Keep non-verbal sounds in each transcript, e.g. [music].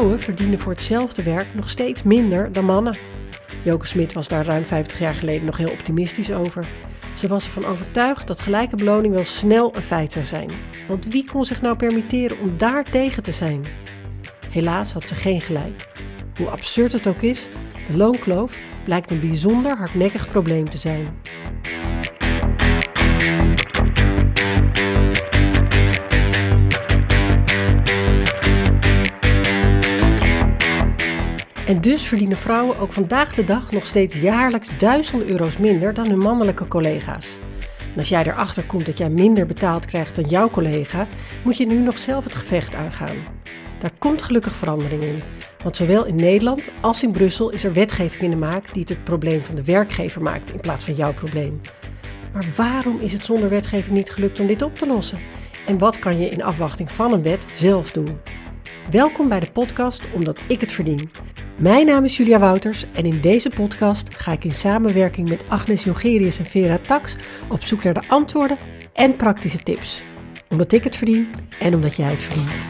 vrouwen verdienen voor hetzelfde werk nog steeds minder dan mannen. Joke Smit was daar ruim 50 jaar geleden nog heel optimistisch over. Ze was ervan overtuigd dat gelijke beloning wel snel een feit zou zijn. Want wie kon zich nou permitteren om daar tegen te zijn? Helaas had ze geen gelijk. Hoe absurd het ook is, de loonkloof blijkt een bijzonder hardnekkig probleem te zijn. En dus verdienen vrouwen ook vandaag de dag nog steeds jaarlijks duizenden euro's minder dan hun mannelijke collega's. En als jij erachter komt dat jij minder betaald krijgt dan jouw collega, moet je nu nog zelf het gevecht aangaan. Daar komt gelukkig verandering in. Want zowel in Nederland als in Brussel is er wetgeving in de maak die het het probleem van de werkgever maakt in plaats van jouw probleem. Maar waarom is het zonder wetgeving niet gelukt om dit op te lossen? En wat kan je in afwachting van een wet zelf doen? Welkom bij de podcast Omdat ik het verdien. Mijn naam is Julia Wouters en in deze podcast ga ik in samenwerking met Agnes Jongerius en Vera Tax op zoek naar de antwoorden en praktische tips. Omdat ik het verdien en omdat jij het verdient.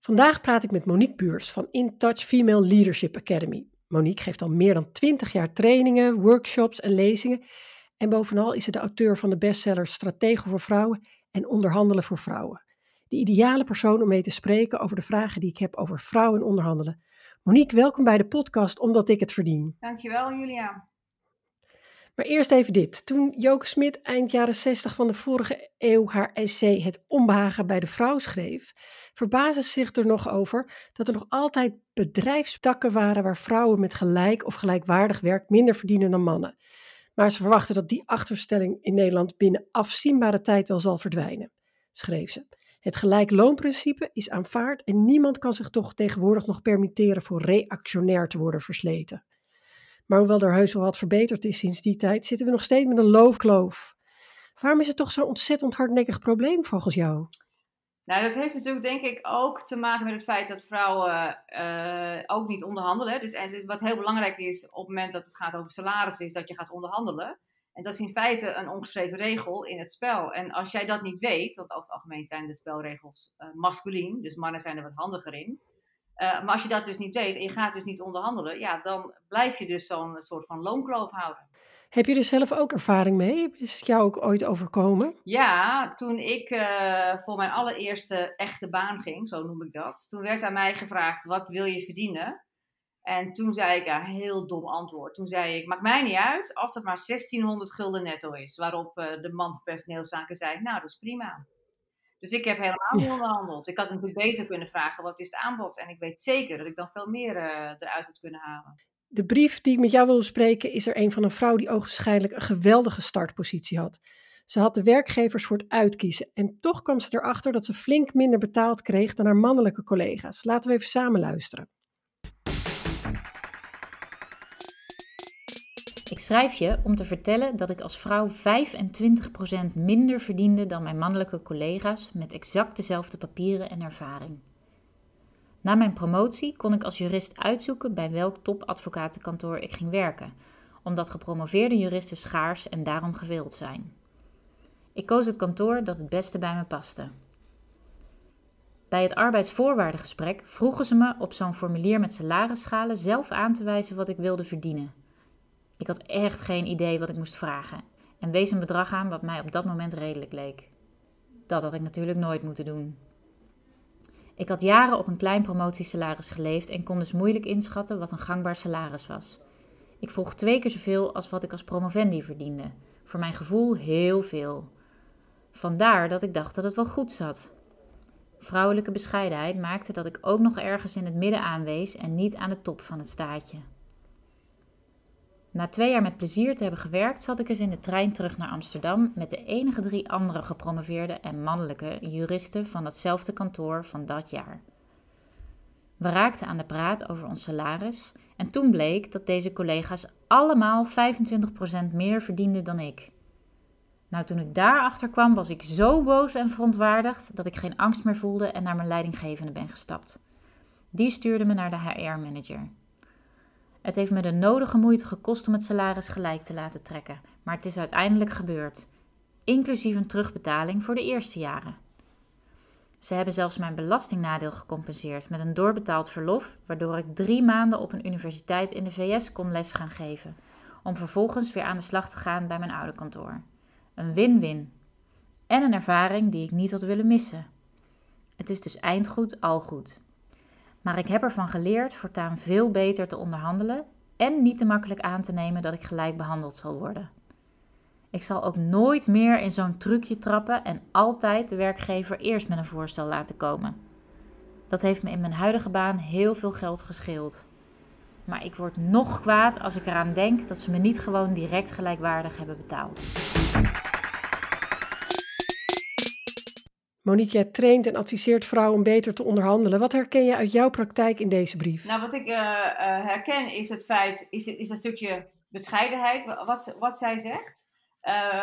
Vandaag praat ik met Monique Buurs van InTouch Female Leadership Academy. Monique geeft al meer dan 20 jaar trainingen, workshops en lezingen. En bovenal is ze de auteur van de bestseller Strategen voor Vrouwen en Onderhandelen voor Vrouwen. De ideale persoon om mee te spreken over de vragen die ik heb over vrouwen en onderhandelen. Monique, welkom bij de podcast Omdat ik het verdien. Dankjewel, Julia. Maar eerst even dit. Toen Joke Smit eind jaren 60 van de vorige eeuw haar essay Het onbehagen bij de vrouw schreef, verbazen ze zich er nog over dat er nog altijd bedrijfstakken waren waar vrouwen met gelijk of gelijkwaardig werk minder verdienen dan mannen. Maar ze verwachten dat die achterstelling in Nederland binnen afzienbare tijd wel zal verdwijnen, schreef ze. Het gelijkloonprincipe is aanvaard en niemand kan zich toch tegenwoordig nog permitteren voor reactionair te worden versleten. Maar hoewel er heus wel wat verbeterd is sinds die tijd, zitten we nog steeds met een loofkloof. Waarom is het toch zo'n ontzettend hardnekkig probleem volgens jou? Nou, dat heeft natuurlijk denk ik ook te maken met het feit dat vrouwen uh, ook niet onderhandelen. Dus en wat heel belangrijk is op het moment dat het gaat over salaris, is dat je gaat onderhandelen. En dat is in feite een ongeschreven regel in het spel. En als jij dat niet weet, want over het algemeen zijn de spelregels uh, masculien, dus mannen zijn er wat handiger in. Uh, maar als je dat dus niet weet en je gaat dus niet onderhandelen, ja, dan blijf je dus zo'n soort van loonkloof houden. Heb je er zelf ook ervaring mee? Is het jou ook ooit overkomen? Ja, toen ik uh, voor mijn allereerste echte baan ging, zo noem ik dat, toen werd aan mij gevraagd: wat wil je verdienen? En toen zei ik een heel dom antwoord. Toen zei ik: maakt mij niet uit als het maar 1600 gulden netto is. Waarop uh, de man van personeelszaken zei: nou, dat is prima. Dus ik heb helemaal niet onderhandeld. Ik had natuurlijk beter kunnen vragen: wat is het aanbod? En ik weet zeker dat ik dan veel meer uh, eruit had kunnen halen. De brief die ik met jou wil bespreken is er een van een vrouw die ogenschijnlijk een geweldige startpositie had. Ze had de werkgevers voor het uitkiezen en toch kwam ze erachter dat ze flink minder betaald kreeg dan haar mannelijke collega's. Laten we even samen luisteren. Ik schrijf je om te vertellen dat ik als vrouw 25% minder verdiende dan mijn mannelijke collega's met exact dezelfde papieren en ervaring. Na mijn promotie kon ik als jurist uitzoeken bij welk topadvocatenkantoor ik ging werken, omdat gepromoveerde juristen schaars en daarom gewild zijn. Ik koos het kantoor dat het beste bij me paste. Bij het arbeidsvoorwaardengesprek vroegen ze me op zo'n formulier met salarisschalen zelf aan te wijzen wat ik wilde verdienen. Ik had echt geen idee wat ik moest vragen en wees een bedrag aan wat mij op dat moment redelijk leek. Dat had ik natuurlijk nooit moeten doen. Ik had jaren op een klein promotiesalaris geleefd en kon dus moeilijk inschatten wat een gangbaar salaris was. Ik vroeg twee keer zoveel als wat ik als promovendi verdiende. Voor mijn gevoel heel veel. Vandaar dat ik dacht dat het wel goed zat. Vrouwelijke bescheidenheid maakte dat ik ook nog ergens in het midden aanwees en niet aan de top van het staatje. Na twee jaar met plezier te hebben gewerkt, zat ik eens in de trein terug naar Amsterdam met de enige drie andere gepromoveerde en mannelijke juristen van datzelfde kantoor van dat jaar. We raakten aan de praat over ons salaris en toen bleek dat deze collega's allemaal 25% meer verdienden dan ik. Nou, toen ik daarachter kwam, was ik zo boos en verontwaardigd dat ik geen angst meer voelde en naar mijn leidinggevende ben gestapt. Die stuurde me naar de HR-manager. Het heeft me de nodige moeite gekost om het salaris gelijk te laten trekken, maar het is uiteindelijk gebeurd, inclusief een terugbetaling voor de eerste jaren. Ze hebben zelfs mijn belastingnadeel gecompenseerd met een doorbetaald verlof, waardoor ik drie maanden op een universiteit in de VS kon les gaan geven, om vervolgens weer aan de slag te gaan bij mijn oude kantoor. Een win-win. En een ervaring die ik niet had willen missen. Het is dus eindgoed al goed. Maar ik heb ervan geleerd voortaan veel beter te onderhandelen en niet te makkelijk aan te nemen dat ik gelijk behandeld zal worden. Ik zal ook nooit meer in zo'n trucje trappen en altijd de werkgever eerst met een voorstel laten komen. Dat heeft me in mijn huidige baan heel veel geld gescheeld. Maar ik word nog kwaad als ik eraan denk dat ze me niet gewoon direct gelijkwaardig hebben betaald. Monique, jij traint en adviseert vrouwen om beter te onderhandelen. Wat herken je uit jouw praktijk in deze brief? Nou, wat ik uh, herken is het feit, is, is een stukje bescheidenheid, wat, wat zij zegt.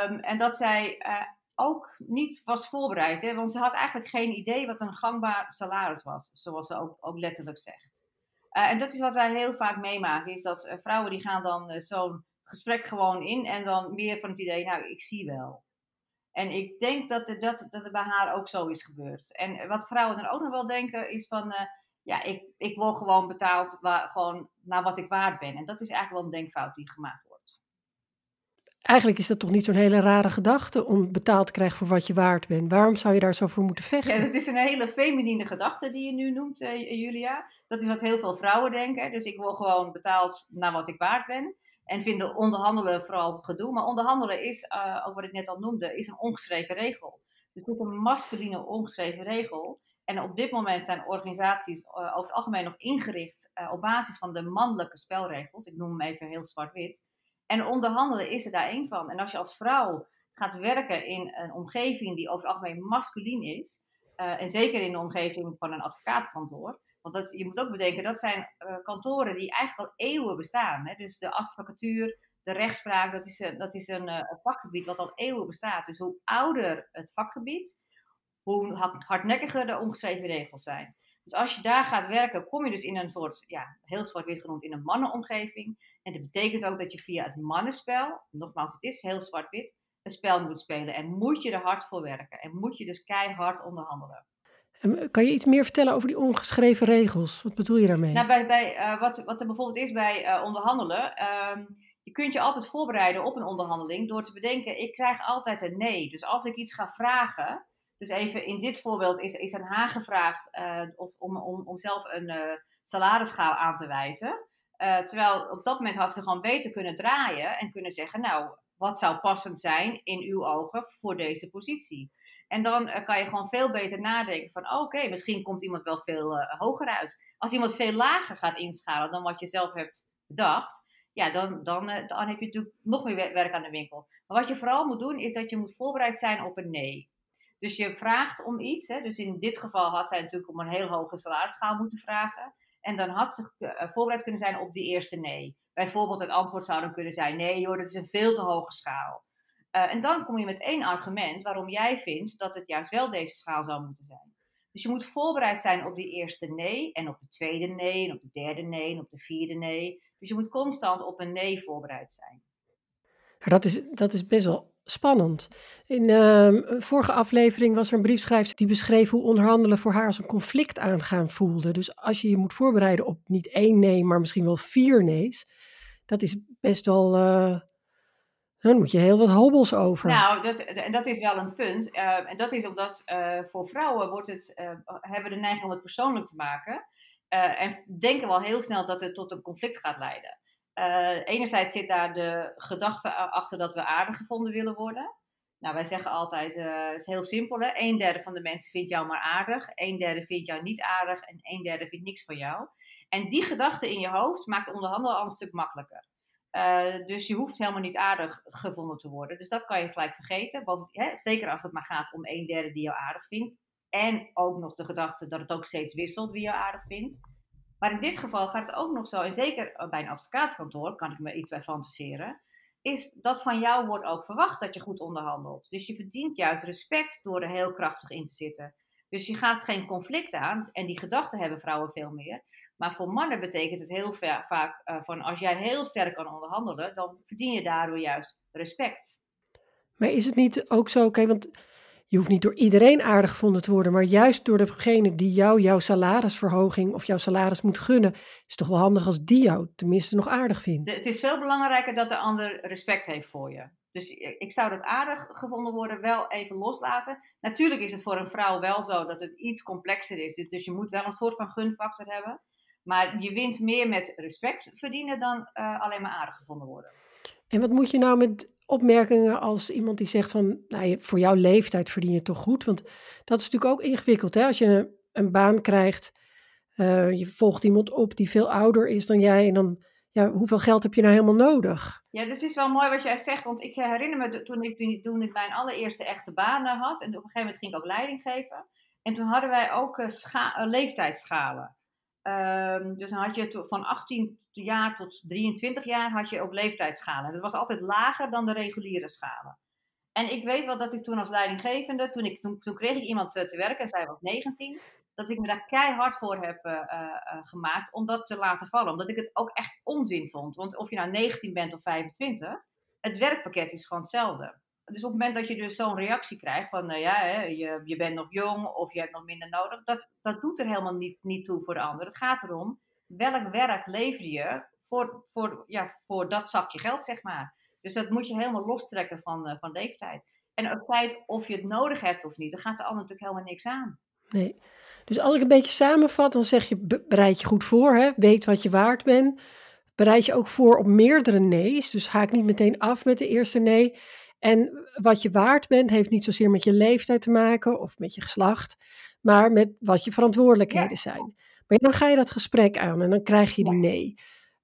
Um, en dat zij uh, ook niet was voorbereid, hè, want ze had eigenlijk geen idee wat een gangbaar salaris was, zoals ze ook, ook letterlijk zegt. En dat is wat wij heel vaak meemaken, is dat vrouwen die gaan dan zo'n gesprek gewoon in en dan meer van het idee, nou, ik zie wel. En ik denk dat, er, dat, dat het bij haar ook zo is gebeurd. En wat vrouwen dan ook nog wel denken is van, uh, ja, ik, ik word gewoon betaald waar, gewoon naar wat ik waard ben. En dat is eigenlijk wel een denkfout die gemaakt wordt. Eigenlijk is dat toch niet zo'n hele rare gedachte om betaald te krijgen voor wat je waard bent. Waarom zou je daar zo voor moeten vechten? Ja, dat is een hele feminine gedachte die je nu noemt, uh, Julia. Dat is wat heel veel vrouwen denken. Dus ik word gewoon betaald naar wat ik waard ben. En vinden onderhandelen vooral gedoe. Maar onderhandelen is, uh, ook wat ik net al noemde, is een ongeschreven regel. Dus het is een masculine ongeschreven regel. En op dit moment zijn organisaties uh, over het algemeen nog ingericht uh, op basis van de mannelijke spelregels. Ik noem hem even heel zwart-wit. En onderhandelen is er daar één van. En als je als vrouw gaat werken in een omgeving die over het algemeen masculien is, en zeker in de omgeving van een advocatenkantoor, want dat, je moet ook bedenken, dat zijn uh, kantoren die eigenlijk al eeuwen bestaan. Hè? Dus de advocatuur, de rechtspraak, dat is, een, dat is een, een, vakgebied wat al eeuwen bestaat. Dus hoe ouder het vakgebied, hoe hardnekkiger de ongeschreven regels zijn. Dus als je daar gaat werken, kom je dus in een soort, ja, heel zwart-wit genoemd, in een mannenomgeving. En dat betekent ook dat je via het mannenspel, nogmaals, het is heel zwart-wit, een spel moet spelen. En moet je er hard voor werken. En moet je dus keihard onderhandelen. Kan je iets meer vertellen over die ongeschreven regels? Wat bedoel je daarmee? Nou, bij, bij, uh, wat, wat er bijvoorbeeld is bij uh, onderhandelen. Um, je kunt je altijd voorbereiden op een onderhandeling door te bedenken: ik krijg altijd een nee. Dus als ik iets ga vragen. Dus even in dit voorbeeld is, is aan haar gevraagd uh, of, om, om, om zelf een salarisschaal aan te wijzen. terwijl op dat moment had ze gewoon beter kunnen draaien en kunnen zeggen: Nou, wat zou passend zijn in uw ogen voor deze positie? En dan uh, kan je gewoon veel beter nadenken van oké, okay, misschien komt iemand wel veel uh, hoger uit. Als iemand veel lager gaat inschalen dan wat je zelf hebt bedacht, ja, dan, dan, uh, dan heb je natuurlijk nog meer werk aan de winkel. Maar wat je vooral moet doen, is dat je moet voorbereid zijn op een nee. Dus je vraagt om iets. Hè, dus in dit geval had zij natuurlijk om een heel hoge salarisschaal moeten vragen. En dan had ze voorbereid kunnen zijn op die eerste nee. Bijvoorbeeld het antwoord zou dan kunnen zijn: nee joh, dat is een veel te hoge schaal. Uh, en dan kom je met één argument waarom jij vindt dat het juist wel deze schaal zou moeten zijn. Dus je moet voorbereid zijn op die eerste nee, en op de tweede nee, en op de derde nee, en op de vierde nee. Dus je moet constant op een nee voorbereid zijn. Dat is, dat is best wel spannend. In een vorige aflevering was er een briefschrijver die beschreef hoe onderhandelen voor haar als een conflict aangaan voelde. Dus als je je moet voorbereiden op niet één nee, maar misschien wel vier nee's, dat is best wel. Uh, dan moet je heel wat hobbels over. Nou, dat, en dat is wel een punt. Uh, en dat is omdat uh, voor vrouwen wordt het, uh, hebben de neiging om het persoonlijk te maken. en denken wel heel snel dat het tot een conflict gaat leiden. enerzijds zit daar de gedachte achter dat we aardig gevonden willen worden. Nou, wij zeggen altijd, het is heel simpel. Hè? Een derde van de mensen vindt jou maar aardig. Een derde vindt jou niet aardig. En een derde vindt niks van jou. En die gedachte in je hoofd maakt onderhandelen al een stuk makkelijker. Uh, dus je hoeft helemaal niet aardig gevonden te worden. Dus dat kan je gelijk vergeten. Hè, zeker als het maar gaat om een derde die jou aardig vindt. En ook nog de gedachte dat het ook steeds wisselt wie jou aardig vindt. Maar in dit geval gaat het ook nog zo, en zeker bij een advocaatkantoor kan ik me iets bij fantaseren, is dat van jou wordt ook verwacht dat je goed onderhandelt. Dus je verdient juist respect door er heel krachtig in te zitten. Dus je gaat geen conflict aan, en die gedachten hebben vrouwen veel meer. Maar voor mannen betekent het heel vaak uh, van als jij heel sterk kan onderhandelen, dan verdien je daardoor juist respect. Maar is het niet ook zo, oké, want je hoeft niet door iedereen aardig gevonden te worden, maar juist door degene die jou jouw salarisverhoging of jouw salaris moet gunnen, is het toch wel handig als die jou tenminste nog aardig vindt. het is veel belangrijker dat de ander respect heeft voor je. Dus ik zou dat aardig gevonden worden wel even loslaten. Natuurlijk is het voor een vrouw wel zo dat het iets complexer is. Dus, dus je moet wel een soort van gunfactor hebben. Maar je wint meer met respect verdienen dan uh, alleen maar aardig gevonden worden. En wat moet je nou met opmerkingen als iemand die zegt van, nou, voor jouw leeftijd verdien je toch goed? Want dat is natuurlijk ook ingewikkeld, hè? Als je een, een baan krijgt, uh, je volgt iemand op die veel ouder is dan jij en dan, ja, hoeveel geld heb je nou helemaal nodig? Ja, dat is wel mooi wat jij zegt, want ik herinner me toen ik, toen ik mijn allereerste echte baan had en op een gegeven moment ging ik ook leiding geven. En toen hadden wij ook uh, leeftijdsschalen. Um, dus dan had je van 18 jaar tot 23 jaar had je ook leeftijdsschalen. Dat was altijd lager dan de reguliere schalen. En ik weet wel dat ik toen als leidinggevende, toen, ik, toen, kreeg ik iemand te, te werken, zij was 19, dat ik me daar keihard voor heb uh, uh, gemaakt om dat te laten vallen. Omdat ik het ook echt onzin vond. Want of je nou 19 bent of 25, het werkpakket is gewoon hetzelfde dus op het moment dat je dus zo'n reactie krijgt van, uh, ja, hè, je, je bent nog jong of je hebt nog minder nodig, dat, dat doet er helemaal niet, niet toe voor de ander. Het gaat erom, welk werk lever je voor, voor, ja, voor dat zakje geld, zeg maar. Dus dat moet je helemaal lostrekken van, uh, van leeftijd. En het feit of je het nodig hebt of niet, dan gaat de ander natuurlijk helemaal niks aan. Nee. Dus als ik een beetje samenvat, dan zeg je, bereid je goed voor, hè? weet wat je waard bent. Bereid je ook voor op meerdere nee's. Dus haak niet meteen af met de eerste nee. En wat je waard bent, heeft niet zozeer met je leeftijd te maken of met je geslacht, maar met wat je verantwoordelijkheden zijn. Maar dan ga je dat gesprek aan en dan krijg je die nee.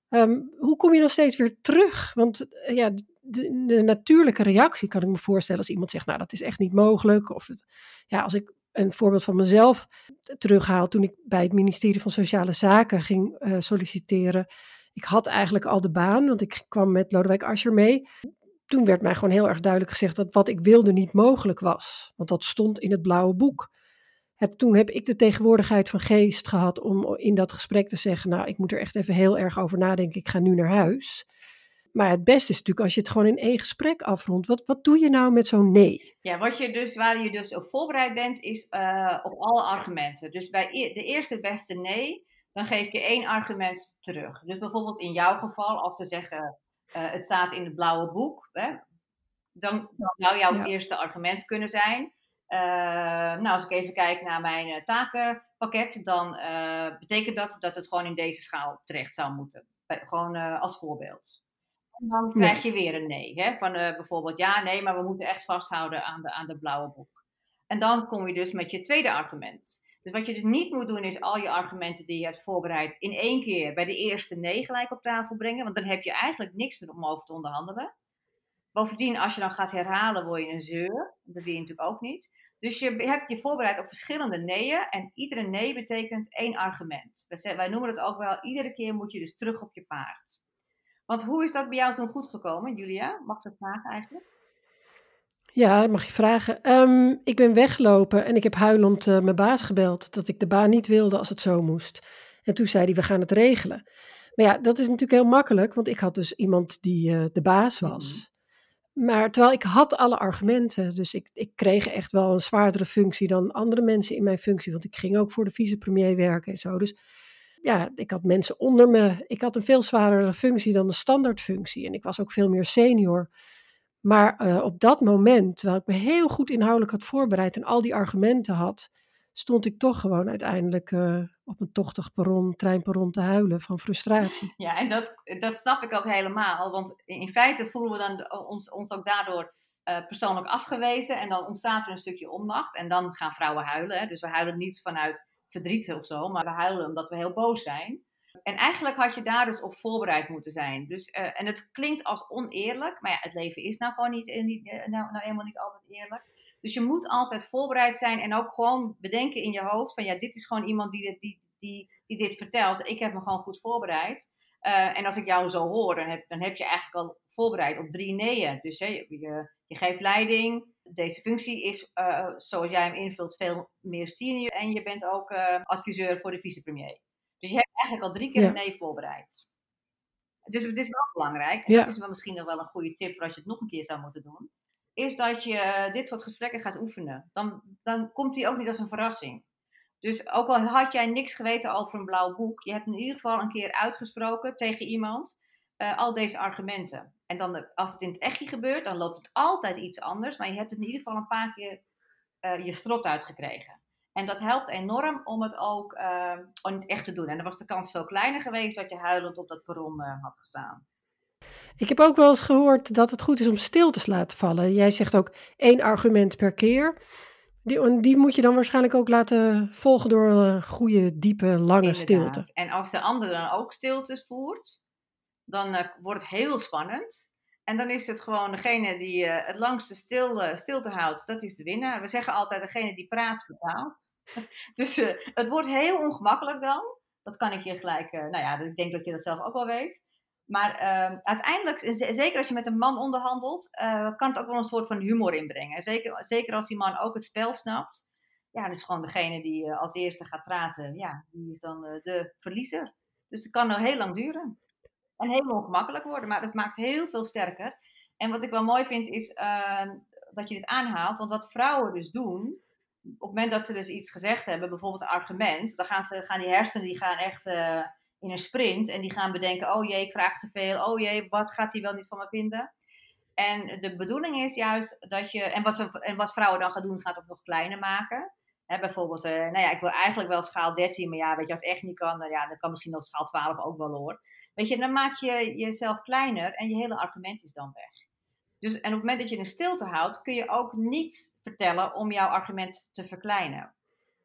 Ehm, hoe kom je dan steeds weer terug? Want eh, ja, de, de, natuurlijke reactie kan ik me voorstellen als iemand zegt, nou dat is echt niet mogelijk. Of ja, als ik een voorbeeld van mezelf terughaal toen ik bij het ministerie van Sociale Zaken ging uh, solliciteren. Ik had eigenlijk al de baan, want ik kwam met Lodewijk Asscher mee toen werd mij gewoon heel erg duidelijk gezegd dat wat ik wilde niet mogelijk was. Want dat stond in het blauwe boek. Het, toen heb ik de tegenwoordigheid van geest gehad om in dat gesprek te zeggen: Nou, ik moet er echt even heel erg over nadenken. Ik ga nu naar huis. Maar het beste is natuurlijk als je het gewoon in één gesprek afrondt. Wat, wat doe je nou met zo'n nee? Ja, wat je dus, waar je dus op voorbereid bent, is uh, op alle argumenten. Dus bij e-, de eerste beste nee, dan geef je één argument terug. Dus bijvoorbeeld in jouw geval, als ze zeggen uh, het staat in het blauwe boek, hè, dan, zou jouw eerste argument kunnen zijn. Uh, nou, als ik even kijk naar mijn uh, takenpakket, dan betekent dat dat het gewoon in deze schaal terecht zou moeten. gewoon als voorbeeld. En dan krijg je weer een nee. Hè? Van bijvoorbeeld, ja, nee, maar we moeten echt vasthouden aan de, aan de blauwe boek. En dan kom je dus met je tweede argument. Dus wat je dus niet moet doen, is al je argumenten die je hebt voorbereid in één keer bij de eerste nee gelijk op tafel brengen. Want dan heb je eigenlijk niks meer om over te onderhandelen. Bovendien, als je dan gaat herhalen, word je een zeur. Dat wil je natuurlijk ook niet. Dus je hebt je voorbereid op verschillende neeën. En iedere nee betekent één argument. Wij noemen het ook wel, iedere keer moet je dus terug op je paard. Want hoe is dat bij jou toen goed gekomen, Julia? Mag ik dat vragen eigenlijk? Ja, dat mag je vragen. Ehm, ik ben weggelopen en ik heb huilend uh, mijn baas gebeld dat ik de baan niet wilde als het zo moest. En toen zei hij, we gaan het regelen. Maar ja, dat is natuurlijk heel makkelijk, want ik had dus iemand die uh, de baas was. Mm. Maar terwijl ik had alle argumenten, dus ik, ik kreeg echt wel een zwaardere functie dan andere mensen in mijn functie, want ik ging ook voor de vicepremier werken en zo. Dus ja, ik had mensen onder me. Ik had een veel zwaardere functie dan de standaardfunctie en ik was ook veel meer senior. Maar uh, op dat moment, terwijl ik me heel goed inhoudelijk had voorbereid en al die argumenten had, stond ik toch gewoon uiteindelijk uh, op een tochtig perron, treinperron te huilen van frustratie. [laughs] Ja, en dat, dat snap ik ook helemaal. Want in feite voelen we dan ons, ons ook daardoor uh, persoonlijk afgewezen. En dan ontstaat er een stukje onmacht. En dan gaan vrouwen huilen. Dus we huilen niet vanuit verdriet of zo, maar we huilen omdat we heel boos zijn. En eigenlijk had je daar dus op voorbereid moeten zijn. Dus, uh, en het klinkt als oneerlijk, maar ja, het leven is nou gewoon niet, eh, niet uh, nou, nou eenmaal niet altijd eerlijk. Dus je moet altijd voorbereid zijn en ook gewoon bedenken in je hoofd van ja, dit is gewoon iemand die, die, die, die dit vertelt. Ik heb me gewoon goed voorbereid. En als ik jou zo hoor, dan heb, dan heb je eigenlijk al voorbereid op drie neeën. Dus hè, je, je, je geeft leiding. Deze functie is, zoals jij hem invult, veel meer senior. En je bent ook adviseur voor de vicepremier. Dus je hebt eigenlijk al drie keer een nee voorbereid. Dus het is wel belangrijk, en dat is wel misschien nog wel een goede tip voor als je het nog een keer zou moeten doen, is dat je dit soort gesprekken gaat oefenen. Dan, dan komt die ook niet als een verrassing. Dus ook al had jij niks geweten over een blauw boek, je hebt in ieder geval een keer uitgesproken tegen iemand uh, al deze argumenten. En dan, eh, als het in het echtje gebeurt, dan loopt het altijd iets anders, maar je hebt het in ieder geval een paar keer uh, je strot uitgekregen. En dat helpt enorm om het ook uh, in het echt te doen. En dan was de kans veel kleiner geweest dat je huilend op dat perron had gestaan. Ik heb ook wel eens gehoord dat het goed is om stil te laten vallen. Jij zegt ook één argument per keer. Die, die moet je dan waarschijnlijk ook laten volgen door een goede, diepe, lange stilte. En als de ander dan ook stiltes voert, dan uh, wordt het heel spannend. En dan is het gewoon degene die uh, het langste stil, uh, stilte houdt, dat is de winnaar. We zeggen altijd degene die praat betaalt. [laughs] dus het wordt heel ongemakkelijk dan. Dat kan ik je gelijk, nou ja, ik denk dat je dat zelf ook wel weet. Maar uh, uiteindelijk, zeker als je met een man onderhandelt, kan het ook wel een soort van humor inbrengen. Zeker, zeker als die man ook het spel snapt. Ja, dus gewoon degene die als eerste gaat praten, ja, die is dan de verliezer. Dus het kan nog heel lang duren. En heel ongemakkelijk worden, maar het maakt heel veel sterker. En wat ik wel mooi vind is ehm, dat je dit aanhaalt. Want wat vrouwen dus doen, op het moment dat ze dus iets gezegd hebben, bijvoorbeeld een argument, dan gaan, ze, gaan die hersenen die gaan echt in een sprint en die gaan bedenken: oh jee, ik vraag te veel. Oh jee, wat gaat hij wel niet van me vinden? En de bedoeling is juist dat je, en wat, en wat vrouwen dan gaan doen, gaat het nog kleiner maken. Bijvoorbeeld, uh, nou ja, ik wil eigenlijk wel schaal 13, maar ja, weet je, als echt niet kan, dan, ja, dan kan misschien nog schaal 12 ook wel hoor. Weet je, dan maak je jezelf kleiner en je hele argument is dan weg. Dus, en op het moment dat je een stilte houdt, kun je ook niet vertellen om jouw argument te verkleinen.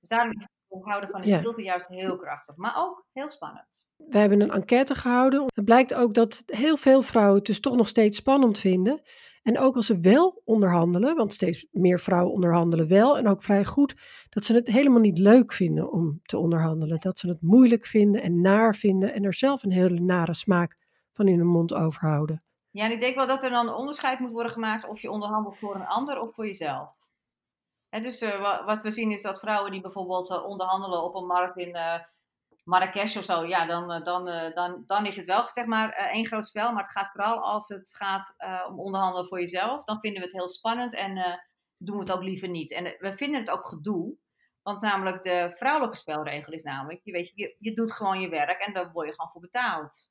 Dus daarom is het houden van een stilte juist heel krachtig, maar ook heel spannend. We hebben een enquête gehouden. Het blijkt ook dat heel veel vrouwen het dus toch nog steeds spannend vinden. En ook als ze wel onderhandelen, want steeds meer vrouwen onderhandelen wel en ook vrij goed, dat ze het helemaal niet leuk vinden om te onderhandelen. Dat ze het moeilijk vinden en naar vinden en er zelf een hele nare smaak van in de mond overhouden. Ja, en ik denk wel dat er dan onderscheid moet worden gemaakt of je onderhandelt voor een ander of voor jezelf. En dus uh, wat we zien is dat vrouwen die bijvoorbeeld uh, onderhandelen op een markt in uh, Marrakesh of zo, ja, dan, eh, dan, eh, dan, dan is het wel zeg maar eh, één groot spel. Maar het gaat vooral als het gaat om onderhandelen voor jezelf. Dan vinden we het heel spannend en doen we het ook liever niet. En we vinden het ook gedoe. Want namelijk de vrouwelijke spelregel is namelijk, je, weet, je, je doet gewoon je werk en daar word je gewoon voor betaald.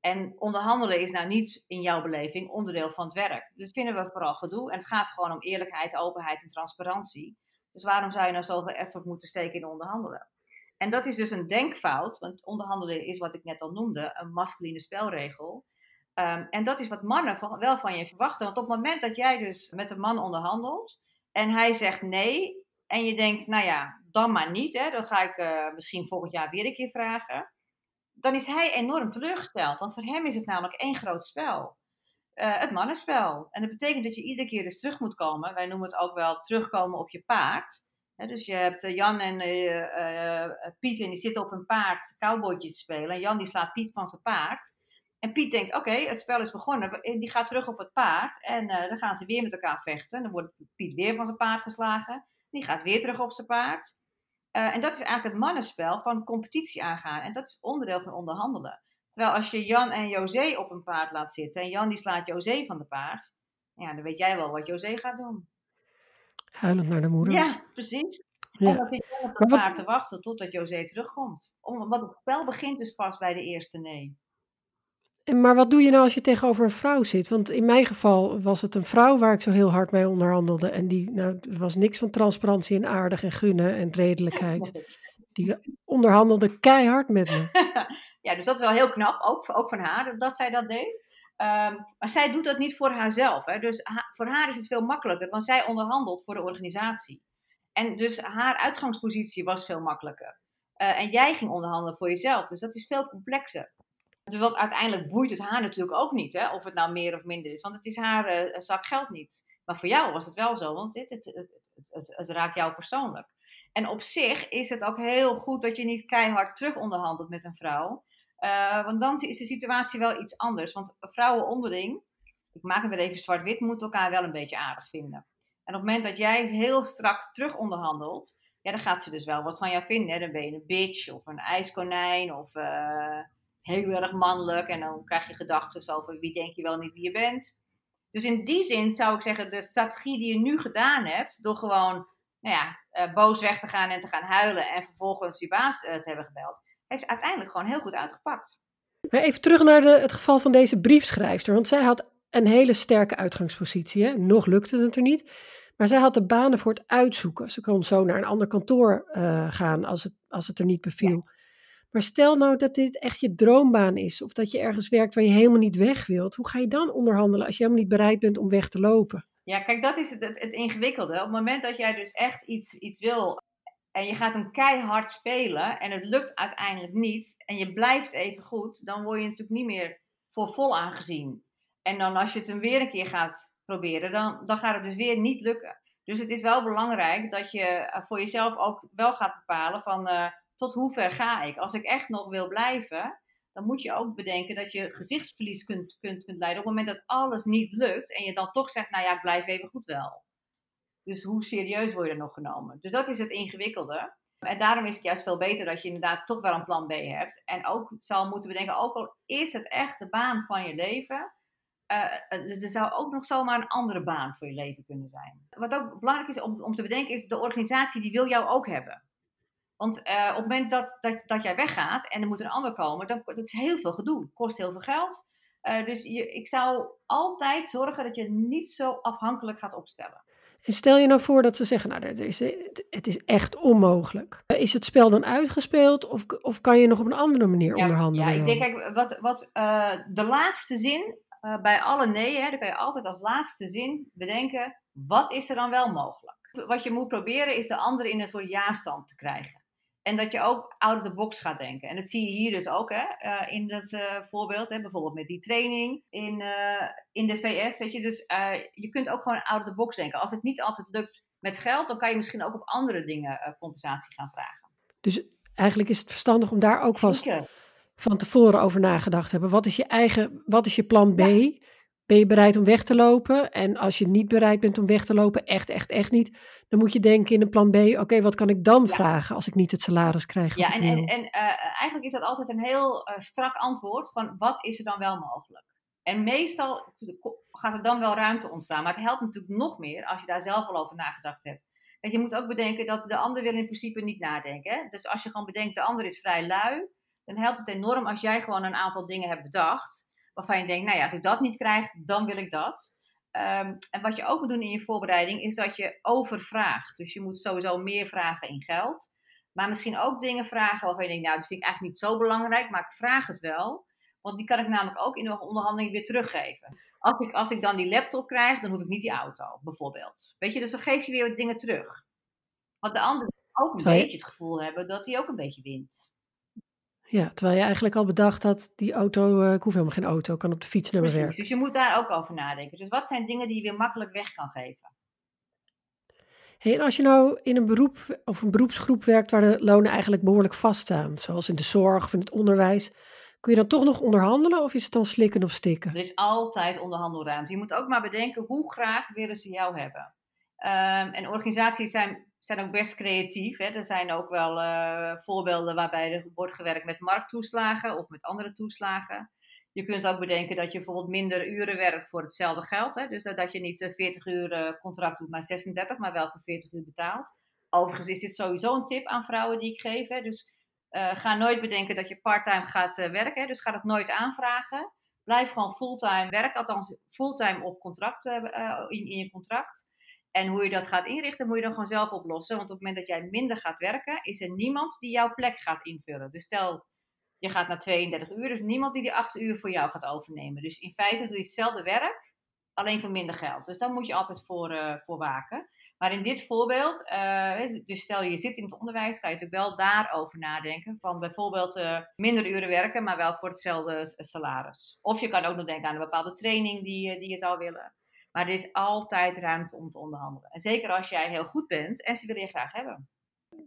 En onderhandelen is nou niet in jouw beleving onderdeel van het werk. Dus vinden we vooral gedoe. En het gaat gewoon om eerlijkheid, openheid en transparantie. Dus waarom zou je nou zoveel effort moeten steken in onderhandelen? En dat is dus een denkfout, want onderhandelen is wat ik net al noemde, een masculine spelregel. Um, en dat is wat mannen van, wel van je verwachten. Want op het moment dat jij dus met een man onderhandelt en hij zegt nee, en je denkt, nou ja, dan maar niet, hè, dan ga ik uh, misschien volgend jaar weer een keer vragen. Dan is hij enorm teleurgesteld, want voor hem is het namelijk één groot spel. Uh, het mannenspel. En dat betekent dat je iedere keer dus terug moet komen. Wij noemen het ook wel terugkomen op je paard dus je hebt eh, Jan en uh, Piet en die zitten op een paard cowboytje te spelen. En Jan die slaat Piet van zijn paard. En Piet denkt, oké, het spel is begonnen. Die gaat terug op het paard. En dan gaan ze weer met elkaar vechten. Dan wordt Piet weer van zijn paard geslagen. Die gaat weer terug op zijn paard. en dat is eigenlijk het mannenspel van competitie aangaan. En dat is onderdeel van onderhandelen. Terwijl als je Jan en José op een paard laat zitten. En Jan die slaat José van de paard. Ja, dan weet jij wel wat José gaat doen. Huilend naar de moeder. Ja, precies. Ja. En dat zit op paard te wachten totdat José terugkomt. Omdat het spel begint dus pas bij de eerste nee. En maar wat doe je nou als je tegenover een vrouw zit? Want in mijn geval was het een vrouw waar ik zo heel hard mee onderhandelde. En die, nou, er was niks van transparantie en aardig en gunnen en redelijkheid. [laughs] Die onderhandelde keihard met me. [laughs] ja, dus dat is wel heel knap, ook, ook van haar, dat zij dat deed. Ehm, maar zij doet dat niet voor haarzelf. Hè? Dus voor haar is het veel makkelijker, want zij onderhandelt voor de organisatie. En dus haar uitgangspositie was veel makkelijker. Uh, en jij ging onderhandelen voor jezelf, dus dat is veel complexer. Dus wat uiteindelijk boeit het haar natuurlijk ook niet, hè? of het nou meer of minder is, want het is haar uh, zak geld niet. Maar voor jou was het wel zo, want dit, het, het, het, raakt jou persoonlijk. En op zich is het ook heel goed dat je niet keihard terug onderhandelt met een vrouw. Uh, want dan is de situatie wel iets anders. Want vrouwen onderling, ik maak het weer even zwart-wit, moeten elkaar wel een beetje aardig vinden. En op het moment dat jij heel strak terug onderhandelt, ja, dan gaat ze dus wel wat van jou vinden. Hè? Dan ben je een bitch of een ijskonijn of uh, heel erg mannelijk. En dan krijg je gedachten over wie denk je wel niet wie je bent. Dus in die zin zou ik zeggen, de strategie die je nu gedaan hebt, door gewoon nou ja, uh, boos weg te gaan en te gaan huilen en vervolgens je baas te hebben gebeld, heeft uiteindelijk gewoon heel goed uitgepakt. Even terug naar de, het geval van deze briefschrijfster, want zij had een hele sterke uitgangspositie. Hè? Nog lukte het er niet. Maar zij had de banen voor het uitzoeken. Ze kon zo naar een ander kantoor uh, gaan als het, als het er niet beviel. Maar stel nou dat dit echt je droombaan is, of dat je ergens werkt waar je helemaal niet weg wilt. Hoe ga je dan onderhandelen als je helemaal niet bereid bent om weg te lopen? Ja, kijk, dat is het, het, het ingewikkelde. Op het moment dat jij dus echt iets, iets wil en je gaat hem keihard spelen en het lukt uiteindelijk niet en je blijft even goed, dan word je natuurlijk niet meer voor vol aangezien. En dan als je het hem weer een keer gaat proberen, dan, dan gaat het dus weer niet lukken. Dus het is wel belangrijk dat je eh, voor jezelf ook wel gaat bepalen van uh, tot hoe ver ga ik. Als ik echt nog wil blijven, dan moet je ook bedenken dat je gezichtsverlies kunt, kunt, kunt leiden op het moment dat alles niet lukt en je dan toch zegt, nou ja, ik blijf even goed wel. Dus hoe serieus word je er nog genomen? Dus dat is het ingewikkelde. En daarom is het juist veel beter dat je inderdaad toch wel een plan B hebt. En ook zal moeten bedenken, ook al is het echt de baan van je leven, uh, er zou ook nog zomaar een andere baan voor je leven kunnen zijn. Wat ook belangrijk is om, te bedenken, is de organisatie die wil jou ook hebben. Want uh, op het moment dat, dat, dat jij weggaat en er moet een ander komen, dan dat is heel veel gedoe. kost heel veel geld. Uh, dus je, ik zou altijd zorgen dat je niet zo afhankelijk gaat opstellen. En stel je nou voor dat ze zeggen, nou, het is, het is echt onmogelijk. Is het spel dan uitgespeeld of, of kan je nog op een andere manier ja, onderhandelen? Ja, ik denk, kijk, wat, wat uh, de laatste zin uh, bij alle nee, hè, dan kan je altijd als laatste zin bedenken, wat is er dan wel mogelijk? Wat je moet proberen is de ander in een soort ja-stand te krijgen. En dat je ook out of the box gaat denken. En dat zie je hier dus ook hè, uh, in dat uh, voorbeeld. Hè, bijvoorbeeld met die training in, uh, in de VS. Weet je, dus je kunt ook gewoon out of the box denken. Als het niet altijd lukt met geld, dan kan je misschien ook op andere dingen compensatie gaan vragen. Dus eigenlijk is het verstandig om daar ook vast van tevoren over nagedacht te hebben. Wat is je eigen, wat is je plan B? Ja. Ben je bereid om weg te lopen? En als je niet bereid bent om weg te lopen, echt, echt, echt niet, dan moet je denken in een plan B, oké, wat kan ik dan ja. vragen als ik niet het salaris krijg? Ja, en, en, en uh, eigenlijk is dat altijd een heel uh, strak antwoord van wat is er dan wel mogelijk? En meestal gaat er dan wel ruimte ontstaan, maar het helpt natuurlijk nog meer als je daar zelf al over nagedacht hebt. En je moet ook bedenken dat de ander wil in principe niet nadenken. Hè? Dus als je gewoon bedenkt, de ander is vrij lui, dan helpt het enorm als jij gewoon een aantal dingen hebt bedacht waarvan je denkt, nou ja, als ik dat niet krijg, dan wil ik dat. Um, en wat je ook moet doen in je voorbereiding, is dat je overvraagt. Dus je moet sowieso meer vragen in geld. Maar misschien ook dingen vragen waarvan je denkt, nou, dat vind ik eigenlijk niet zo belangrijk, maar ik vraag het wel. Want die kan ik namelijk ook in de onderhandeling weer teruggeven. Als ik, als ik dan die laptop krijg, dan hoef ik niet die auto, bijvoorbeeld. Weet je, dus dan geef je weer wat dingen terug. Want de ander ook een beetje het gevoel hebben dat hij ook een beetje wint. Ja, terwijl je eigenlijk al bedacht had, die auto, uh, ik hoef helemaal geen auto, kan op de fiets naar werk. Dus je moet daar ook over nadenken. Dus wat zijn dingen die je weer makkelijk weg kan geven? Hey, en als je nou in een beroep of een beroepsgroep werkt waar de lonen eigenlijk behoorlijk vaststaan, zoals in de zorg of in het onderwijs, kun je dan toch nog onderhandelen of is het dan slikken of stikken? Er is altijd onderhandelruimte. Je moet ook maar bedenken hoe graag willen ze jou hebben. Um, en organisaties zijn zijn ook best creatief. Hè. Er zijn ook wel uh, voorbeelden waarbij er wordt gewerkt met markttoeslagen of met andere toeslagen. Je kunt ook bedenken dat je bijvoorbeeld minder uren werkt voor hetzelfde geld. Hè. Dus dat je niet 40 uur contract doet, maar 36, maar wel voor 40 uur betaalt. Overigens is dit sowieso een tip aan vrouwen die ik geef. Hè. Dus ga nooit bedenken dat je parttime gaat werken. Hè. Dus ga het nooit aanvragen. Blijf gewoon fulltime werken, althans fulltime op contract, in, in je contract. En hoe je dat gaat inrichten, moet je dan gewoon zelf oplossen. Want op het moment dat jij minder gaat werken, is er niemand die jouw plek gaat invullen. Dus stel, je gaat naar 32 uur, dus niemand die die 8 uur voor jou gaat overnemen. Dus in feite doe je hetzelfde werk, alleen voor minder geld. Dus daar moet je altijd voor, uh, voor waken. Maar in dit voorbeeld, uh, dus stel je zit in het onderwijs, ga je natuurlijk wel daarover nadenken. Van bijvoorbeeld uh, minder uren werken, maar wel voor hetzelfde salaris. Of je kan ook nog denken aan een bepaalde training die, die je zou willen. Maar er is altijd ruimte om te onderhandelen. En zeker als jij heel goed bent en ze willen je graag hebben.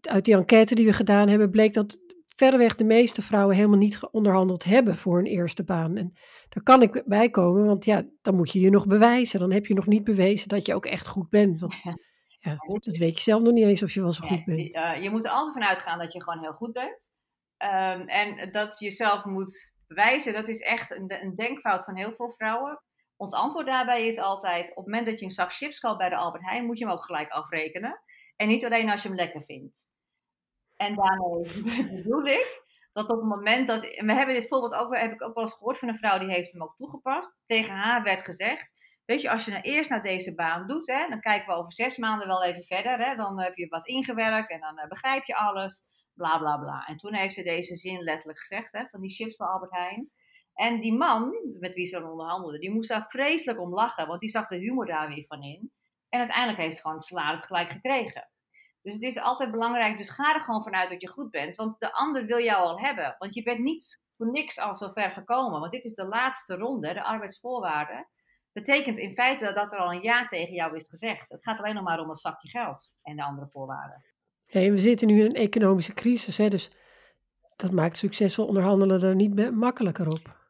Uit die enquête die we gedaan hebben, bleek dat verreweg de meeste vrouwen helemaal niet onderhandeld hebben voor een eerste baan. En daar kan ik bij komen, want ja, dan moet je je nog bewijzen. Dan heb je nog niet bewezen dat je ook echt goed bent. Want [laughs] Ja, dat weet je zelf nog niet eens of je wel zo goed bent. Uh, je moet er altijd van uitgaan dat je gewoon heel goed bent. Um, en dat je jezelf moet bewijzen, dat is echt een, een, denkfout van heel veel vrouwen. Ons antwoord daarbij is altijd: op het moment dat je een zak chips koopt bij de Albert Heijn, moet je hem ook gelijk afrekenen. En niet alleen als je hem lekker vindt. En daarmee [laughs] bedoel ik dat op het moment dat. We hebben dit voorbeeld ook, heb ik ook wel eens gehoord van een vrouw die heeft hem ook toegepast. Tegen haar werd gezegd: Weet je, als je nou eerst naar deze baan doet, hè, dan kijken we over zes maanden wel even verder. Hè, dan heb je wat ingewerkt en dan uh, begrijp je alles. Bla bla bla. En toen heeft ze deze zin letterlijk gezegd: hè, van die chips bij Albert Heijn. En die man met wie ze dan onderhandelde, die moest daar vreselijk om lachen, want die zag de humor daar weer van in. En uiteindelijk heeft ze gewoon salaris gelijk gekregen. Dus het is altijd belangrijk, dus ga er gewoon vanuit dat je goed bent, want de ander wil jou al hebben. Want je bent niet voor niks al zo ver gekomen, want dit is de laatste ronde, de arbeidsvoorwaarden. Betekent in feite dat er al een ja tegen jou is gezegd. Het gaat alleen nog maar om een zakje geld en de andere voorwaarden. Hey, we zitten nu in een economische crisis, hè, dus dat maakt succesvol onderhandelen er niet makkelijker op.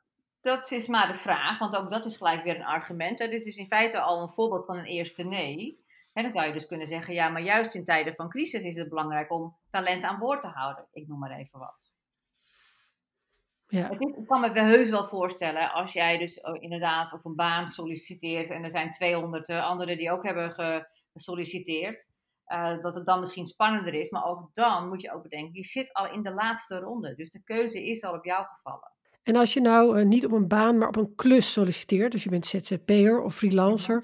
Dat is maar de vraag, want ook dat is gelijk weer een argument. Dit is in feite al een voorbeeld van een eerste nee. En dan zou je dus kunnen zeggen, ja, maar juist in tijden van crisis is het belangrijk om talent aan boord te houden. Ik noem maar even wat. Ja. Het ik kan me wel heus wel voorstellen als jij dus oh, inderdaad op een baan solliciteert en er zijn 200 eh, anderen die ook hebben gesolliciteerd, uh, dat het dan misschien spannender is. Maar ook dan moet je ook bedenken, je zit al in de laatste ronde. Dus de keuze is al op jou gevallen. En als je nou uh, niet op een baan, maar op een klus solliciteert, dus je bent ZZP'er of freelancer,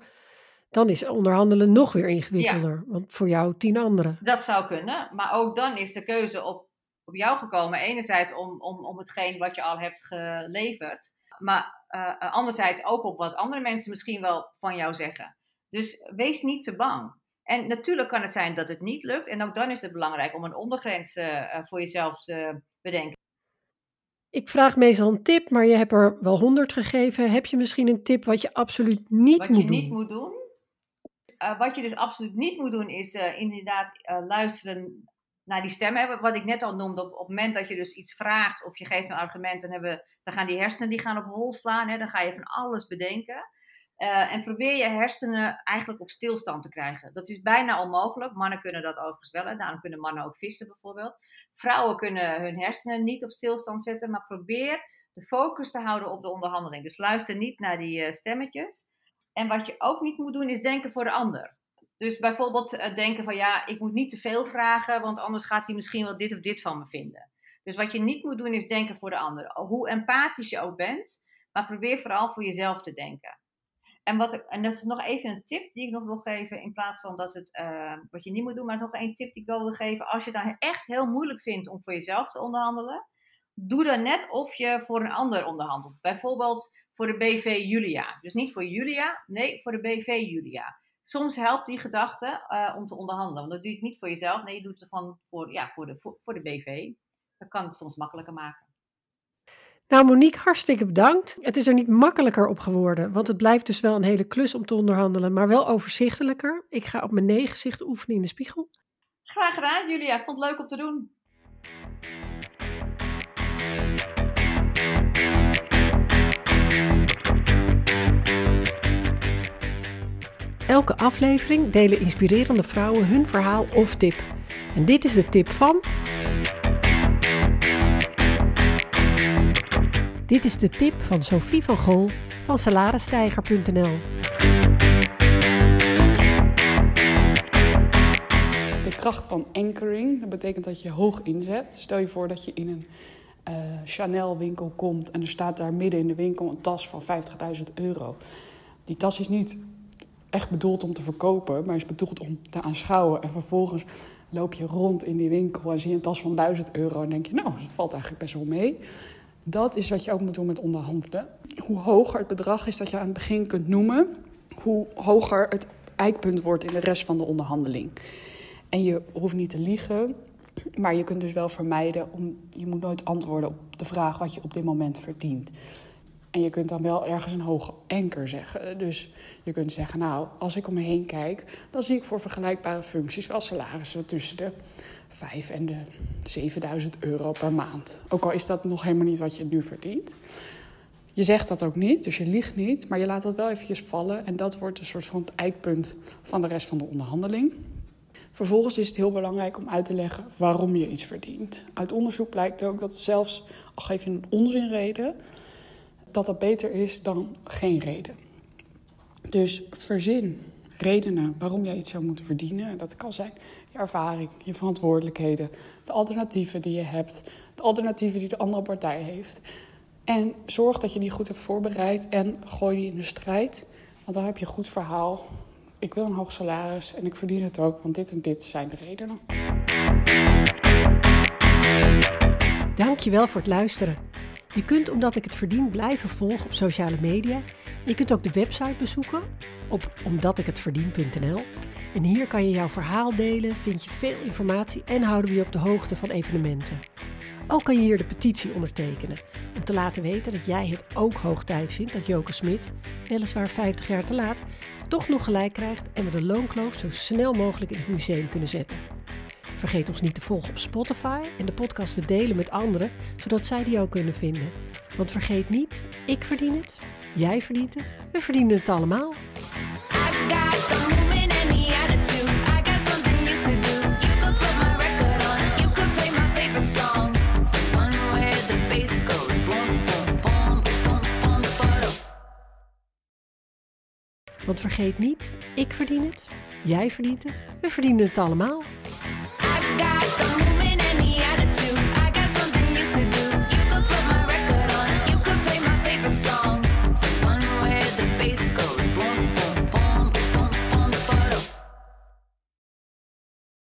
dan is onderhandelen nog weer ingewikkelder. Want voor jou tien anderen. Dat zou kunnen, maar ook dan is de keuze op, op jou gekomen. Enerzijds om, om, om hetgeen wat je al hebt geleverd, maar uh, anderzijds ook op wat andere mensen misschien wel van jou zeggen. Dus wees niet te bang. En natuurlijk kan het zijn dat het niet lukt. En ook dan is het belangrijk om een ondergrens uh, voor jezelf te bedenken. Ik vraag meestal een tip, maar je hebt er wel honderd gegeven. Heb je misschien een tip wat je absoluut niet wat moet je doen? Niet moet doen? Uh, wat je dus absoluut niet moet doen, is uh, inderdaad uh, luisteren naar die stemmen. Wat ik net al noemde, op, op, het moment dat je dus iets vraagt of je geeft een argument, dan, hebben, dan gaan die hersenen die gaan op hol slaan. Hè, dan ga je van alles bedenken. Uh, en probeer je hersenen eigenlijk op stilstand te krijgen. Dat is bijna onmogelijk. Mannen kunnen dat overigens wel. Daarom kunnen mannen ook vissen bijvoorbeeld. Vrouwen kunnen hun hersenen niet op stilstand zetten. Maar probeer de focus te houden op de onderhandeling. Dus luister niet naar die uh, stemmetjes. En wat je ook niet moet doen is denken voor de ander. Dus bijvoorbeeld uh, denken van ja, ik moet niet te veel vragen. Want anders gaat hij misschien wel dit of dit van me vinden. Dus wat je niet moet doen is denken voor de ander. Hoe empathisch je ook bent. Maar probeer vooral voor jezelf te denken. En, wat en dat is nog even een tip die ik nog wil geven, in plaats van dat het uh, wat je niet moet doen, maar nog één tip die ik wil geven. Als je het dan echt heel moeilijk vindt om voor jezelf te onderhandelen, doe dan net of je voor een ander onderhandelt. Bijvoorbeeld voor de BV Julia. Dus niet voor Julia, nee, voor de BV Julia. Soms helpt die gedachte uh, om te onderhandelen. Want dat doe je het niet voor jezelf, nee, je doet het van voor, ja, voor, de, voor, voor de BV. Dat kan het soms makkelijker maken. Nou, Monique, hartstikke bedankt. Het is er niet makkelijker op geworden, want het blijft dus wel een hele klus om te onderhandelen, maar wel overzichtelijker. Ik ga op mijn nee gezicht oefenen in de spiegel. Graag gedaan, Julia. Ik vond het leuk om te doen. Elke aflevering delen inspirerende vrouwen hun verhaal of tip. En dit is de tip van Dit is de tip van Sophie van Gol van salarisstijger.nl. De kracht van anchoring, dat betekent dat je hoog inzet. Stel je voor dat je in een uh, Chanel winkel komt en er staat daar midden in de winkel een tas van 50.000 euro. Die tas is niet echt bedoeld om te verkopen, maar is bedoeld om te aanschouwen. En vervolgens loop je rond in die winkel en zie je een tas van 1000 euro en denk je, nou, dat valt eigenlijk best wel mee. Dat is wat je ook moet doen met onderhandelen. Hoe hoger het bedrag is dat je aan het begin kunt noemen, hoe hoger het eikpunt wordt in de rest van de onderhandeling. En je hoeft niet te liegen, maar je kunt dus wel vermijden om. Je moet nooit antwoorden op de vraag wat je op dit moment verdient. En je kunt dan wel ergens een hoge anker zeggen. Dus je kunt zeggen, nou, als ik om me heen kijk, dan zie ik voor vergelijkbare functies wel salarissen tussen de 5 en de 7000 euro per maand. Ook al is dat nog helemaal niet wat je nu verdient. Je zegt dat ook niet, dus je liegt niet, maar je laat dat wel eventjes vallen. En dat wordt een soort van het eikpunt van de rest van de onderhandeling. Vervolgens is het heel belangrijk om uit te leggen waarom je iets verdient. Uit onderzoek blijkt ook dat zelfs, al geef je een onzinreden, dat dat beter is dan geen reden. Dus verzin redenen waarom jij iets zou moeten verdienen. Dat kan zijn je ervaring, je verantwoordelijkheden, de alternatieven die je hebt, de alternatieven die de andere partij heeft. En zorg dat je die goed hebt voorbereid en gooi die in de strijd. Want dan heb je een goed verhaal. Ik wil een hoog salaris en ik verdien het ook, want dit en dit zijn de redenen. Dankjewel voor het luisteren. Je kunt omdat ik het verdien blijven volgen op sociale media. Je kunt ook de website bezoeken op omdatikhetverdien.nl. En hier kan je jouw verhaal delen, vind je veel informatie en houden we je op de hoogte van evenementen. Ook kan je hier de petitie ondertekenen om te laten weten dat jij het ook hoog tijd vindt dat Joke Smit, weliswaar 50 jaar te laat, toch nog gelijk krijgt en we de loonkloof zo snel mogelijk in het museum kunnen zetten. Vergeet ons niet te volgen op Spotify en de podcast te delen met anderen, zodat zij die ook kunnen vinden. Want vergeet niet, ik verdien het, jij verdient het, we verdienen het allemaal. Want vergeet niet, ik verdien het, jij verdient het, we verdienen het allemaal.